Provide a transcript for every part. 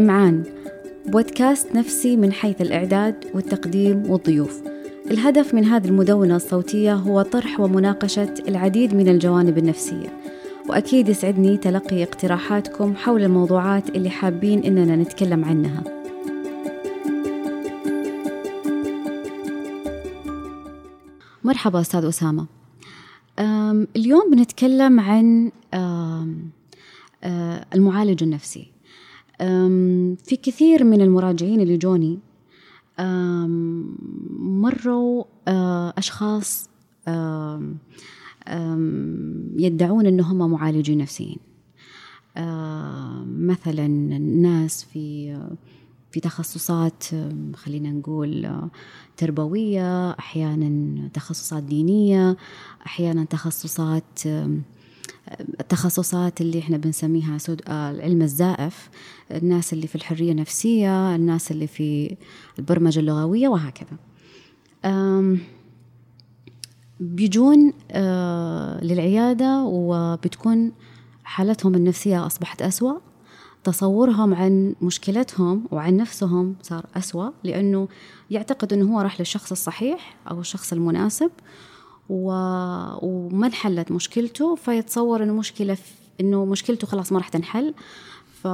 إمعان بودكاست نفسي من حيث الإعداد والتقديم والضيوف. الهدف من هذه المدونة الصوتية هو طرح ومناقشة العديد من الجوانب النفسية وأكيد يسعدني تلقي اقتراحاتكم حول الموضوعات اللي حابين إننا نتكلم عنها. مرحبا أستاذ أسامة. اليوم بنتكلم عن المعالج النفسي. في كثير من المراجعين اللي جوني مروا أشخاص يدعون أنهم معالجين نفسيين. مثلا ناس في في تخصصات خلينا نقول تربوية أحيانا تخصصات دينية أحيانا تخصصات التخصصات اللي إحنا بنسميها سود العلم الزائف الناس اللي في الحرية النفسية الناس اللي في البرمجة اللغوية وهكذا. بيجون للعيادة وبتكون حالتهم النفسية أصبحت أسوأ. تصورهم عن مشكلتهم وعن نفسهم صار أسوأ لأنه يعتقد أنه هو راح للشخص الصحيح أو الشخص المناسب و... وما انحلت مشكلته فيتصور إنه مشكلة في... إنه مشكلته خلاص ما راح تنحل ف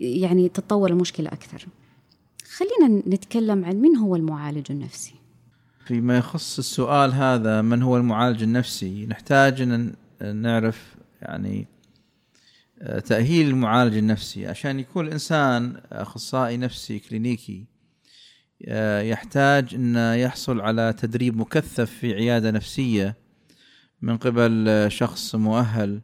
يعني تتطور المشكلة أكثر. خلينا نتكلم عن من هو المعالج النفسي؟ فيما يخص السؤال هذا من هو المعالج النفسي؟ نحتاج ان نعرف يعني تأهيل المعالج النفسي. عشان يكون الإنسان أخصائي نفسي كلينيكي آه، يحتاج أن يحصل على تدريب مكثف في عيادة نفسية من قبل شخص مؤهل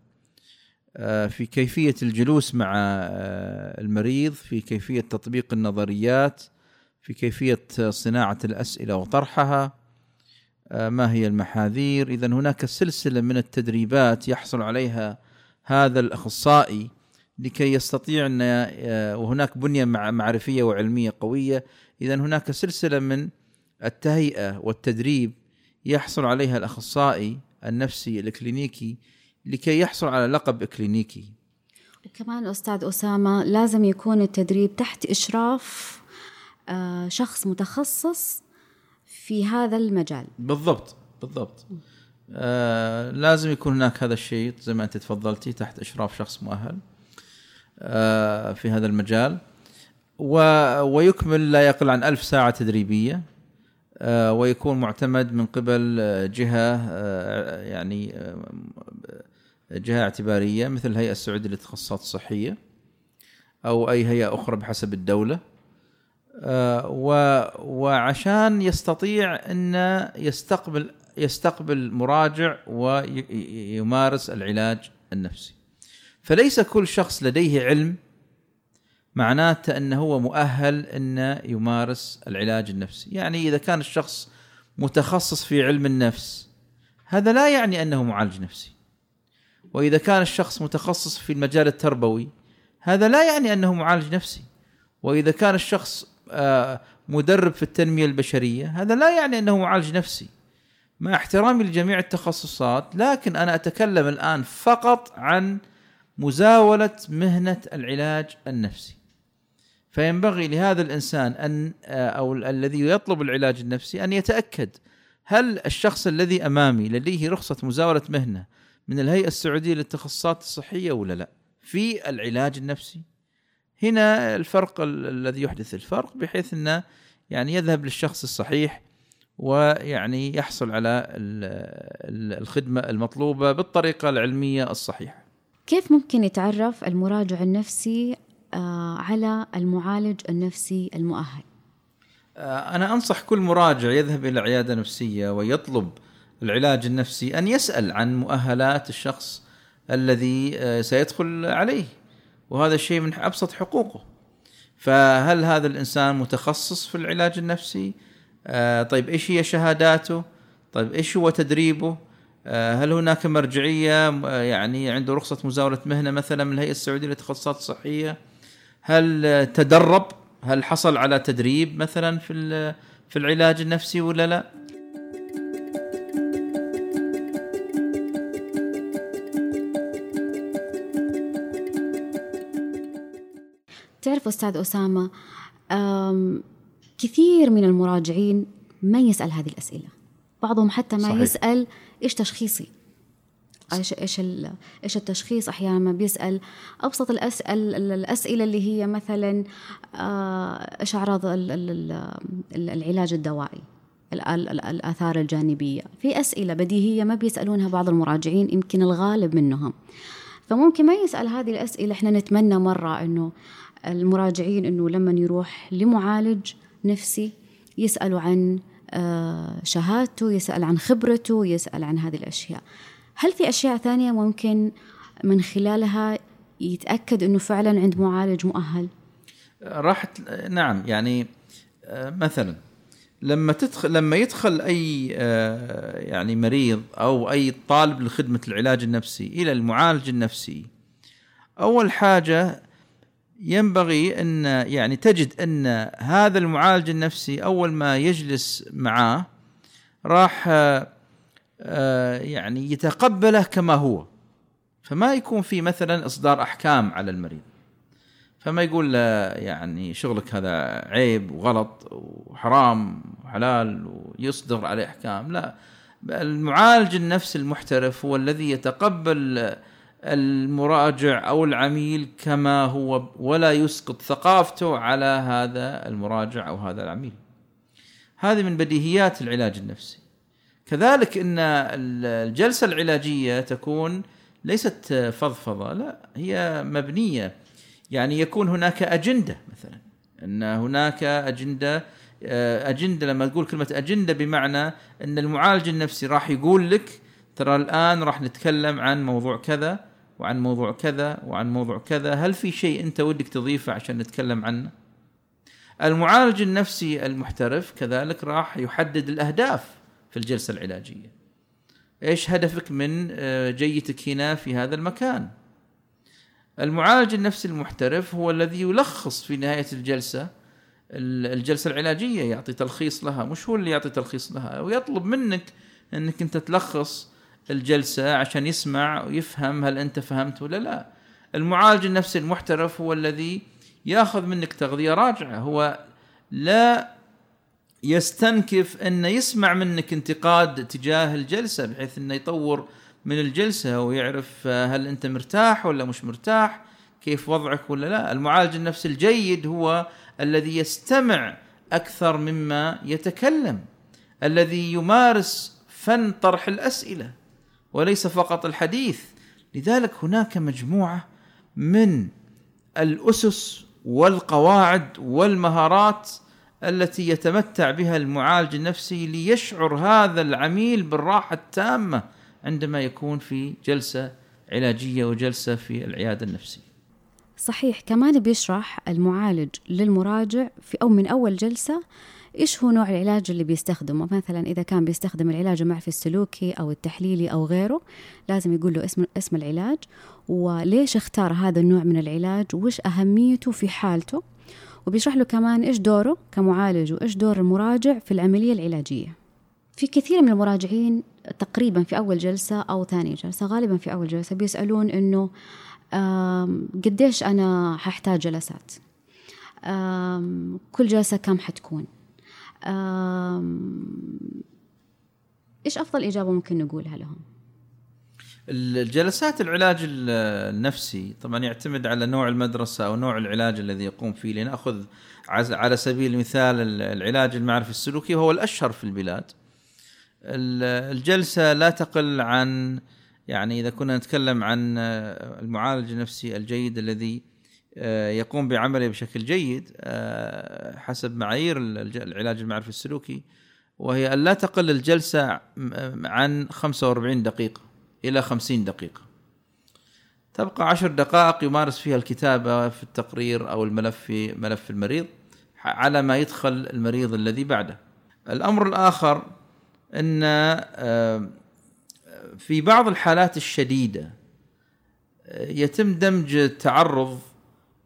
آه، في كيفية الجلوس مع آه، المريض في كيفية تطبيق النظريات في كيفية صناعة الأسئلة وطرحها ما هي المحاذير؟ إذا هناك سلسلة من التدريبات يحصل عليها هذا الأخصائي لكي يستطيع أن وهناك بنية معرفية وعلمية قوية إذا هناك سلسلة من التهيئة والتدريب يحصل عليها الأخصائي النفسي الكلينيكي لكي يحصل على لقب كلينيكي. وكمان أستاذ أسامة لازم يكون التدريب تحت إشراف آه، شخص متخصص في هذا المجال. بالضبط بالضبط. آه لازم يكون هناك هذا الشيء زي ما أنت تفضلتي تحت إشراف شخص مؤهل آه في هذا المجال. و ويكمل لا يقل عن ألف ساعة تدريبية آه، ويكون معتمد من قبل آه، جهة آه، يعني جهة اعتبارية مثل الهيئة السعودية للتخصصات الصحية أو أي هيئة أخرى بحسب الدولة. وعشان يستطيع أن يستقبل يستقبل مراجع ويمارس العلاج النفسي. فليس كل شخص لديه علم معناته أنه هو مؤهل انه يمارس العلاج النفسي، يعني إذا كان الشخص متخصص في علم النفس هذا لا يعني أنه معالج نفسي. وإذا كان الشخص متخصص في المجال التربوي هذا لا يعني أنه معالج نفسي. وإذا كان الشخص آه، مدرب في التنمية البشرية هذا لا يعني أنه معالج نفسي. مع احترامي لجميع التخصصات لكن أنا أتكلم الآن فقط عن مزاولة مهنة العلاج النفسي. فينبغي لهذا الإنسان أن آه، أو الذي يطلب العلاج النفسي أن يتأكد هل الشخص الذي أمامي لديه رخصة مزاولة مهنة من الهيئة السعودية للتخصصات الصحية ولا لا؟ في العلاج النفسي. هنا الفرق الذي يحدث الفرق بحيث أنه يعني يذهب للشخص الصحيح ويعني يحصل على الخدمة المطلوبة بالطريقة العلمية الصحيحة. كيف ممكن يتعرف المراجع النفسي على المعالج النفسي المؤهل. آه، أنا أنصح كل مراجع يذهب إلى عيادة نفسية ويطلب العلاج النفسي أن يسأل عن مؤهلات الشخص الذي آه، سيدخل عليه. وهذا الشيء من أبسط حقوقه. فهل هذا الإنسان متخصص في العلاج النفسي؟ طيب إيش هي شهاداته؟ طيب إيش هو تدريبه؟ هل هناك مرجعية؟ يعني عنده رخصة مزاولة مهنة مثلا من الهيئة السعودية للتخصصات الصحية؟ هل تدرب؟ هل حصل على تدريب مثلا في في العلاج النفسي ولا لا؟ تعرف أستاذ أسامة كثير من المراجعين ما يسأل هذه الأسئلة. بعضهم حتى ما صحيح. يسأل إيش تشخيصي. إيش إيش إيش التشخيص أحيانا ما بيسأل. أبسط الاسئله الأسئلة اللي هي مثلا آه، إيش أعراض العلاج الدوائي الآثار الجانبية. في أسئلة بديهية ما بيسألونها بعض المراجعين يمكن الغالب منهم. فممكن ما يسأل هذه الأسئلة إحنا نتمنى مرة إنه المراجعين إنه لما يروح لمعالج نفسي يسألوا عن آه، شهادته يسأل عن خبرته يسأل عن هذه الأشياء. هل في أشياء ثانية ممكن من خلالها يتأكد أنه فعلا عند معالج مؤهل؟ راح نعم يعني آه، مثلا لما تدخل لما يدخل أي آه، يعني مريض أو أي طالب لخدمة العلاج النفسي إلى المعالج النفسي أول حاجة ينبغي أن يعني تجد أن هذا المعالج النفسي أول ما يجلس معاه راح آه، يعني يتقبله كما هو. فما يكون في مثلا إصدار أحكام على المريض. فما يقول له يعني شغلك هذا عيب وغلط وحرام وحلال ويصدر عليه أحكام. لا المعالج النفسي المحترف هو الذي يتقبل المراجع أو العميل كما هو ولا يسقط ثقافته على هذا المراجع أو هذا العميل. هذه من بديهيات العلاج النفسي. كذلك إن الجلسة العلاجية تكون ليست فضفضة لا هي مبنية. يعني يكون هناك أجندة مثلا إن هناك أجندة أجندة لما تقول كلمة أجندة بمعنى إن المعالج النفسي راح يقول لك ترى الآن راح نتكلم عن موضوع كذا وعن موضوع كذا وعن موضوع كذا هل في شيء أنت ودك تضيفه عشان نتكلم عنه؟ المعالج النفسي المحترف كذلك راح يحدد الأهداف في الجلسة العلاجية. إيش هدفك من آه، جيتك هنا في هذا المكان؟ المعالج النفسي المحترف هو الذي يلخص في نهاية الجلسة الجلسة العلاجية يعطي تلخيص لها. مش هو اللي يعطي تلخيص لها ويطلب منك إنك أنت تلخص الجلسة عشان يسمع ويفهم هل أنت فهمت ولا لا. المعالج النفسي المحترف هو الذي ياخذ منك تغذية راجعة. هو لا يستنكف انه يسمع منك انتقاد تجاه الجلسة بحيث أنه يطور من الجلسة ويعرف هل أنت مرتاح ولا مش مرتاح كيف وضعك ولا لا. المعالج النفسي الجيد هو الذي يستمع أكثر مما يتكلم الذي يمارس فن طرح الأسئلة وليس فقط الحديث. لذلك هناك مجموعة من الأسس والقواعد والمهارات التي يتمتع بها المعالج النفسي ليشعر هذا العميل بالراحة التامة عندما يكون في جلسة علاجية وجلسة في العيادة النفسية. صحيح كمان بيشرح المعالج للمراجع في أو من أول جلسة إيش هو نوع العلاج اللي بيستخدمه. مثلا إذا كان بيستخدم العلاج المعرفي السلوكي أو التحليلي أو غيره لازم يقول له اسم اسم العلاج وليش اختار هذا النوع من العلاج؟ وش أهميته في حالته؟ وبيشرح له كمان إيش دوره كمعالج وإيش دور المراجع في العملية العلاجية. في كثير من المراجعين تقريبا في أول جلسة أو ثاني جلسة غالبا في أول جلسة بيسألون إنه قديش أنا ححتاج جلسات؟ كل جلسة كم حتكون؟ إيش أفضل إجابة ممكن نقولها لهم؟ الجلسات العلاج النفسي طبعا يعتمد على نوع المدرسة أو نوع العلاج الذي يقوم فيه. لنأخذ على سبيل المثال العلاج المعرفي السلوكي وهو الأشهر في البلاد. الجلسة لا تقل عن يعني إذا كنا نتكلم عن المعالج النفسي الجيد الذي آه، يقوم بعمله بشكل جيد آه، حسب معايير العلاج المعرفي السلوكي وهي أن لا تقل الجلسة عن 45 دقيقة. إلى خمسين دقيقة. تبقى عشر دقائق يمارس فيها الكتابة في التقرير أو الملف في ملف المريض على ما يدخل المريض الذي بعده. الأمر الآخر أن آه، في بعض الحالات الشديدة آه، يتم دمج التعرض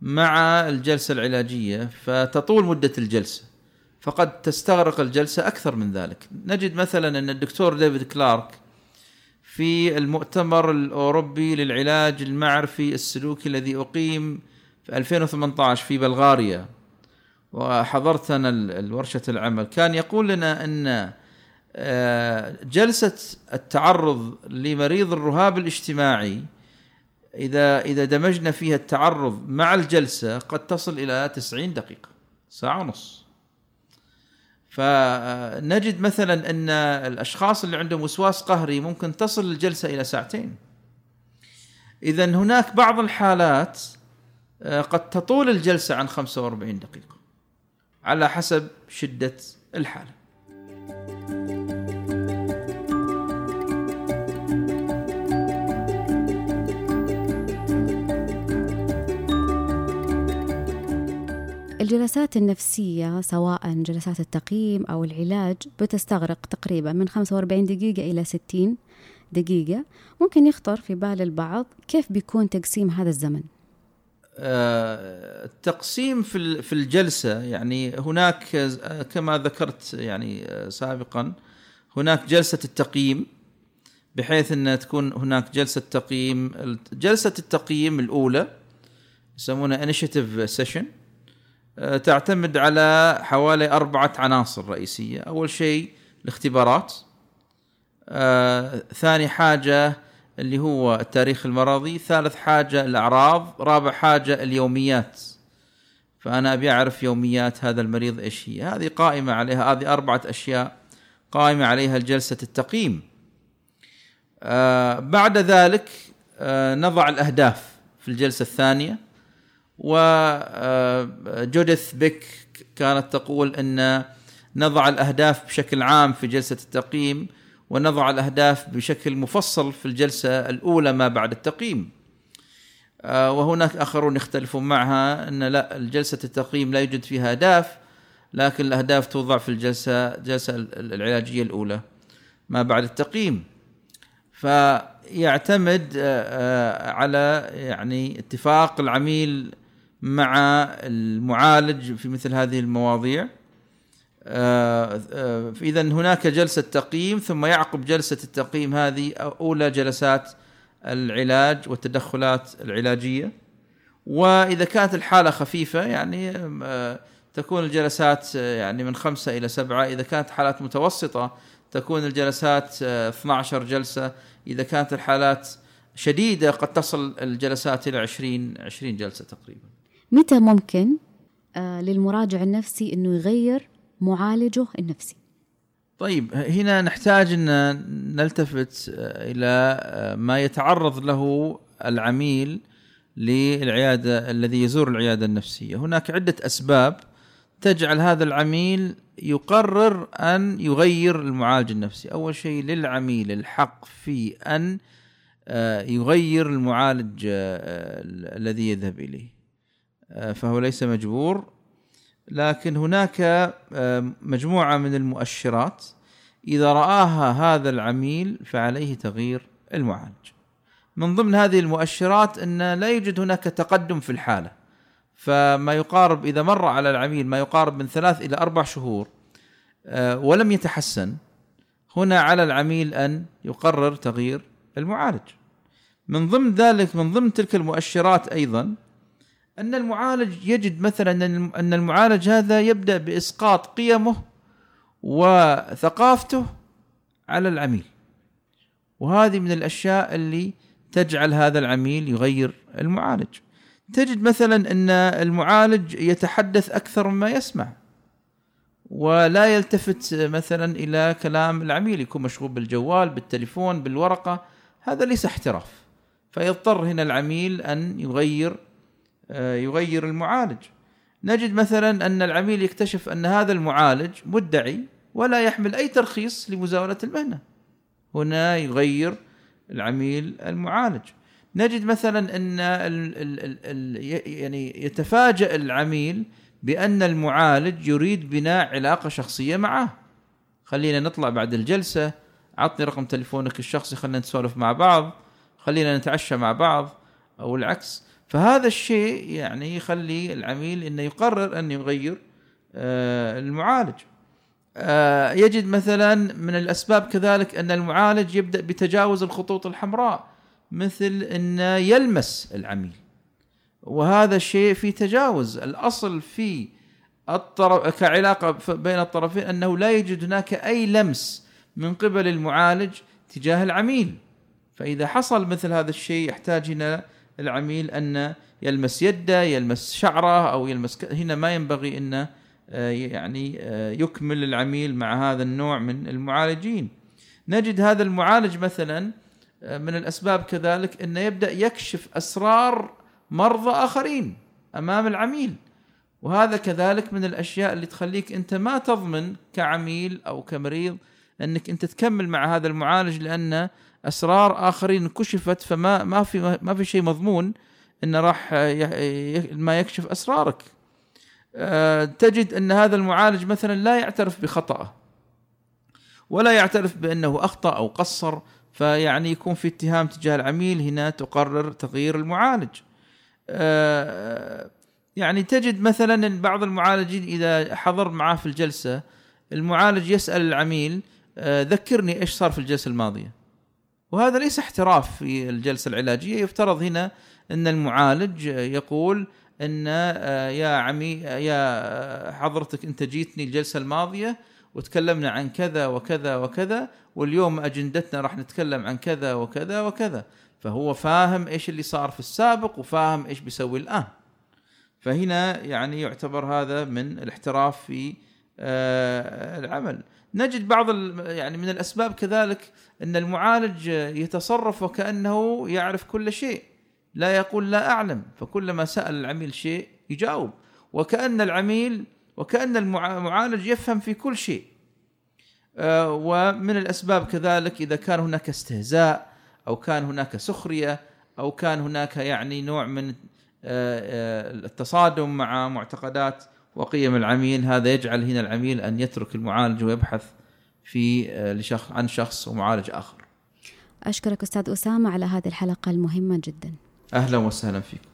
مع الجلسة العلاجية فتطول مدة الجلسة فقد تستغرق الجلسة أكثر من ذلك. نجد مثلا أن الدكتور ديفيد كلارك في المؤتمر الأوروبي للعلاج المعرفي السلوكي الذي أقيم في 2018 في بلغاريا. وحضرت أنا الورشة العمل كان يقول لنا أن آه، جلسة التعرض لمريض الرهاب الاجتماعي إذا إذا دمجنا فيها التعرض مع الجلسة قد تصل إلى 90 دقيقة ساعة ونص. فنجد مثلا أن الأشخاص اللي عندهم وسواس قهري ممكن تصل الجلسة إلى ساعتين. اذا هناك بعض الحالات آه، قد تطول الجلسة عن 45 دقيقة على حسب شدة الحالة. الجلسات النفسية سواء جلسات التقييم أو العلاج بتستغرق تقريبا من 45 دقيقة إلى 60 دقيقة. ممكن يخطر في بال البعض كيف بيكون تقسيم هذا الزمن؟ آه، التقسيم في في الجلسة يعني هناك كما ذكرت يعني آه، سابقا هناك جلسة التقييم بحيث أن تكون هناك جلسة تقييم جلسة التقييم الأولى يسمونها سيشن آه، تعتمد على حوالي أربعة عناصر رئيسية. أول شيء الاختبارات. آه، ثاني حاجة اللي هو التاريخ المرضي ثالث حاجة الأعراض. رابع حاجة اليوميات. فأنا أبي أعرف يوميات هذا المريض إيش هي. هذه قائمة عليها هذه أربعة أشياء قائمة عليها جلسة التقييم. آه بعد ذلك آه نضع الأهداف في الجلسة الثانية. وجوديث بيك كانت تقول إن نضع الأهداف بشكل عام في جلسة التقييم ونضع الأهداف بشكل مفصل في الجلسة الأولى ما بعد التقييم. آه، وهناك آخرون يختلفون معها إن لا جلسة التقييم لا يوجد فيها أهداف لكن الأهداف توضع في الجلسة الجلسه العلاجية الأولى ما بعد التقييم. فيعتمد آه، آه، على يعني اتفاق العميل مع المعالج في مثل هذه المواضيع. آه، آه، اذا هناك جلسة تقييم ثم يعقب جلسة التقييم هذه أولى جلسات العلاج والتدخلات العلاجية. وإذا كانت الحالة خفيفة يعني آه، تكون الجلسات يعني من خمسة إلى سبعة. إذا كانت حالات متوسطة تكون الجلسات 12 جلسة. إذا كانت الحالات شديدة قد تصل الجلسات إلى 20 20 جلسة تقريبا. متى ممكن آه للمراجع النفسي إنه يغير معالجه النفسي؟ طيب هنا نحتاج إن نلتفت آه، إلى آه، ما يتعرض له العميل للعيادة الذي يزور العيادة النفسية، هناك عدة أسباب تجعل هذا العميل يقرر أن يغير المعالج النفسي، أول شيء للعميل الحق في أن يغير المعالج الذي يذهب إليه. آه، فهو ليس مجبور لكن هناك آه، مجموعة من المؤشرات إذا رآها هذا العميل فعليه تغيير المعالج. من ضمن هذه المؤشرات أن لا يوجد هناك تقدم في الحالة. فما يقارب إذا مر على العميل ما يقارب من ثلاث إلى أربع شهور آه، ولم يتحسن هنا على العميل أن يقرر تغيير المعالج. من ضمن ذلك من ضمن تلك المؤشرات أيضا أن المعالج يجد مثلا أن المعالج هذا يبدأ بإسقاط قيمه وثقافته على العميل. وهذه من الأشياء اللي تجعل هذا العميل يغير المعالج. تجد مثلا أن المعالج يتحدث أكثر مما يسمع ولا يلتفت مثلا إلى كلام العميل يكون مشغول بالجوال بالتليفون بالورقة. هذا ليس احتراف. فيضطر هنا العميل أن يغير يغير المعالج. نجد مثلا أن العميل يكتشف أن هذا المعالج مدعي ولا يحمل أي ترخيص لمزاولة المهنة. هنا يغير العميل المعالج. نجد مثلا أن ال ال ال ال يعني يتفاجأ العميل بأن المعالج يريد بناء علاقة شخصية معه. خلينا نطلع بعد الجلسة. عطني رقم تليفونك الشخصي خلينا نسولف مع بعض. خلينا نتعشى مع بعض. أو العكس. فهذا الشيء يعني يخلي العميل إنه يقرر أن يغير آه، المعالج. آه، يجد مثلا من الأسباب كذلك أن المعالج يبدأ بتجاوز الخطوط الحمراء مثل انه يلمس العميل. وهذا الشيء في تجاوز. الأصل في الطرف كعلاقة بين الطرفين أنه لا يوجد هناك أي لمس من قبل المعالج تجاه العميل. فإذا حصل مثل هذا الشيء يحتاج هنا العميل أن يلمس يده يلمس شعره أو يلمس هنا ما ينبغي انه آه، يعني آه، يكمل العميل مع هذا النوع من المعالجين. نجد هذا المعالج مثلا آه، من الأسباب كذلك انه يبدأ يكشف أسرار مرضى آخرين أمام العميل. وهذا كذلك من الأشياء اللي تخليك أنت ما تضمن كعميل أو كمريض أنك أنت تكمل مع هذا المعالج لأن أسرار آخرين كشفت فما ما في ما في شيء مضمون إنه راح ما يكشف أسرارك. آه، تجد إن هذا المعالج مثلا لا يعترف بخطأه ولا يعترف بأنه أخطأ أو قصر فيعني يكون في اتهام تجاه العميل هنا تقرر تغيير المعالج. آه، يعني تجد مثلا بعض المعالجين إذا حضر معاه في الجلسة المعالج يسأل العميل آه، ذكرني إيش صار في الجلسة الماضية. وهذا ليس احتراف في الجلسة العلاجية. يفترض هنا أن المعالج يقول أن آه، يا عمي يا حضرتك أنت جيتني الجلسة الماضية وتكلمنا عن كذا وكذا وكذا واليوم أجندتنا راح نتكلم عن كذا وكذا وكذا. فهو فاهم إيش اللي صار في السابق وفاهم إيش بيسوي الآن. فهنا يعني يعتبر هذا من الاحتراف في آه، العمل. نجد بعض يعني من الأسباب كذلك أن المعالج يتصرف وكأنه يعرف كل شيء. لا يقول لا أعلم فكلما سأل العميل شيء يجاوب. وكأن العميل وكأن المعالج يفهم في كل شيء. آه، ومن الأسباب كذلك إذا كان هناك استهزاء أو كان هناك سخرية أو كان هناك يعني نوع من آه، آه، التصادم مع معتقدات وقيم العميل هذا يجعل هنا العميل أن يترك المعالج ويبحث في لشخص عن شخص ومعالج آخر. أشكرك أستاذ أسامة على هذه الحلقة المهمة جدا. أهلا وسهلا فيكم.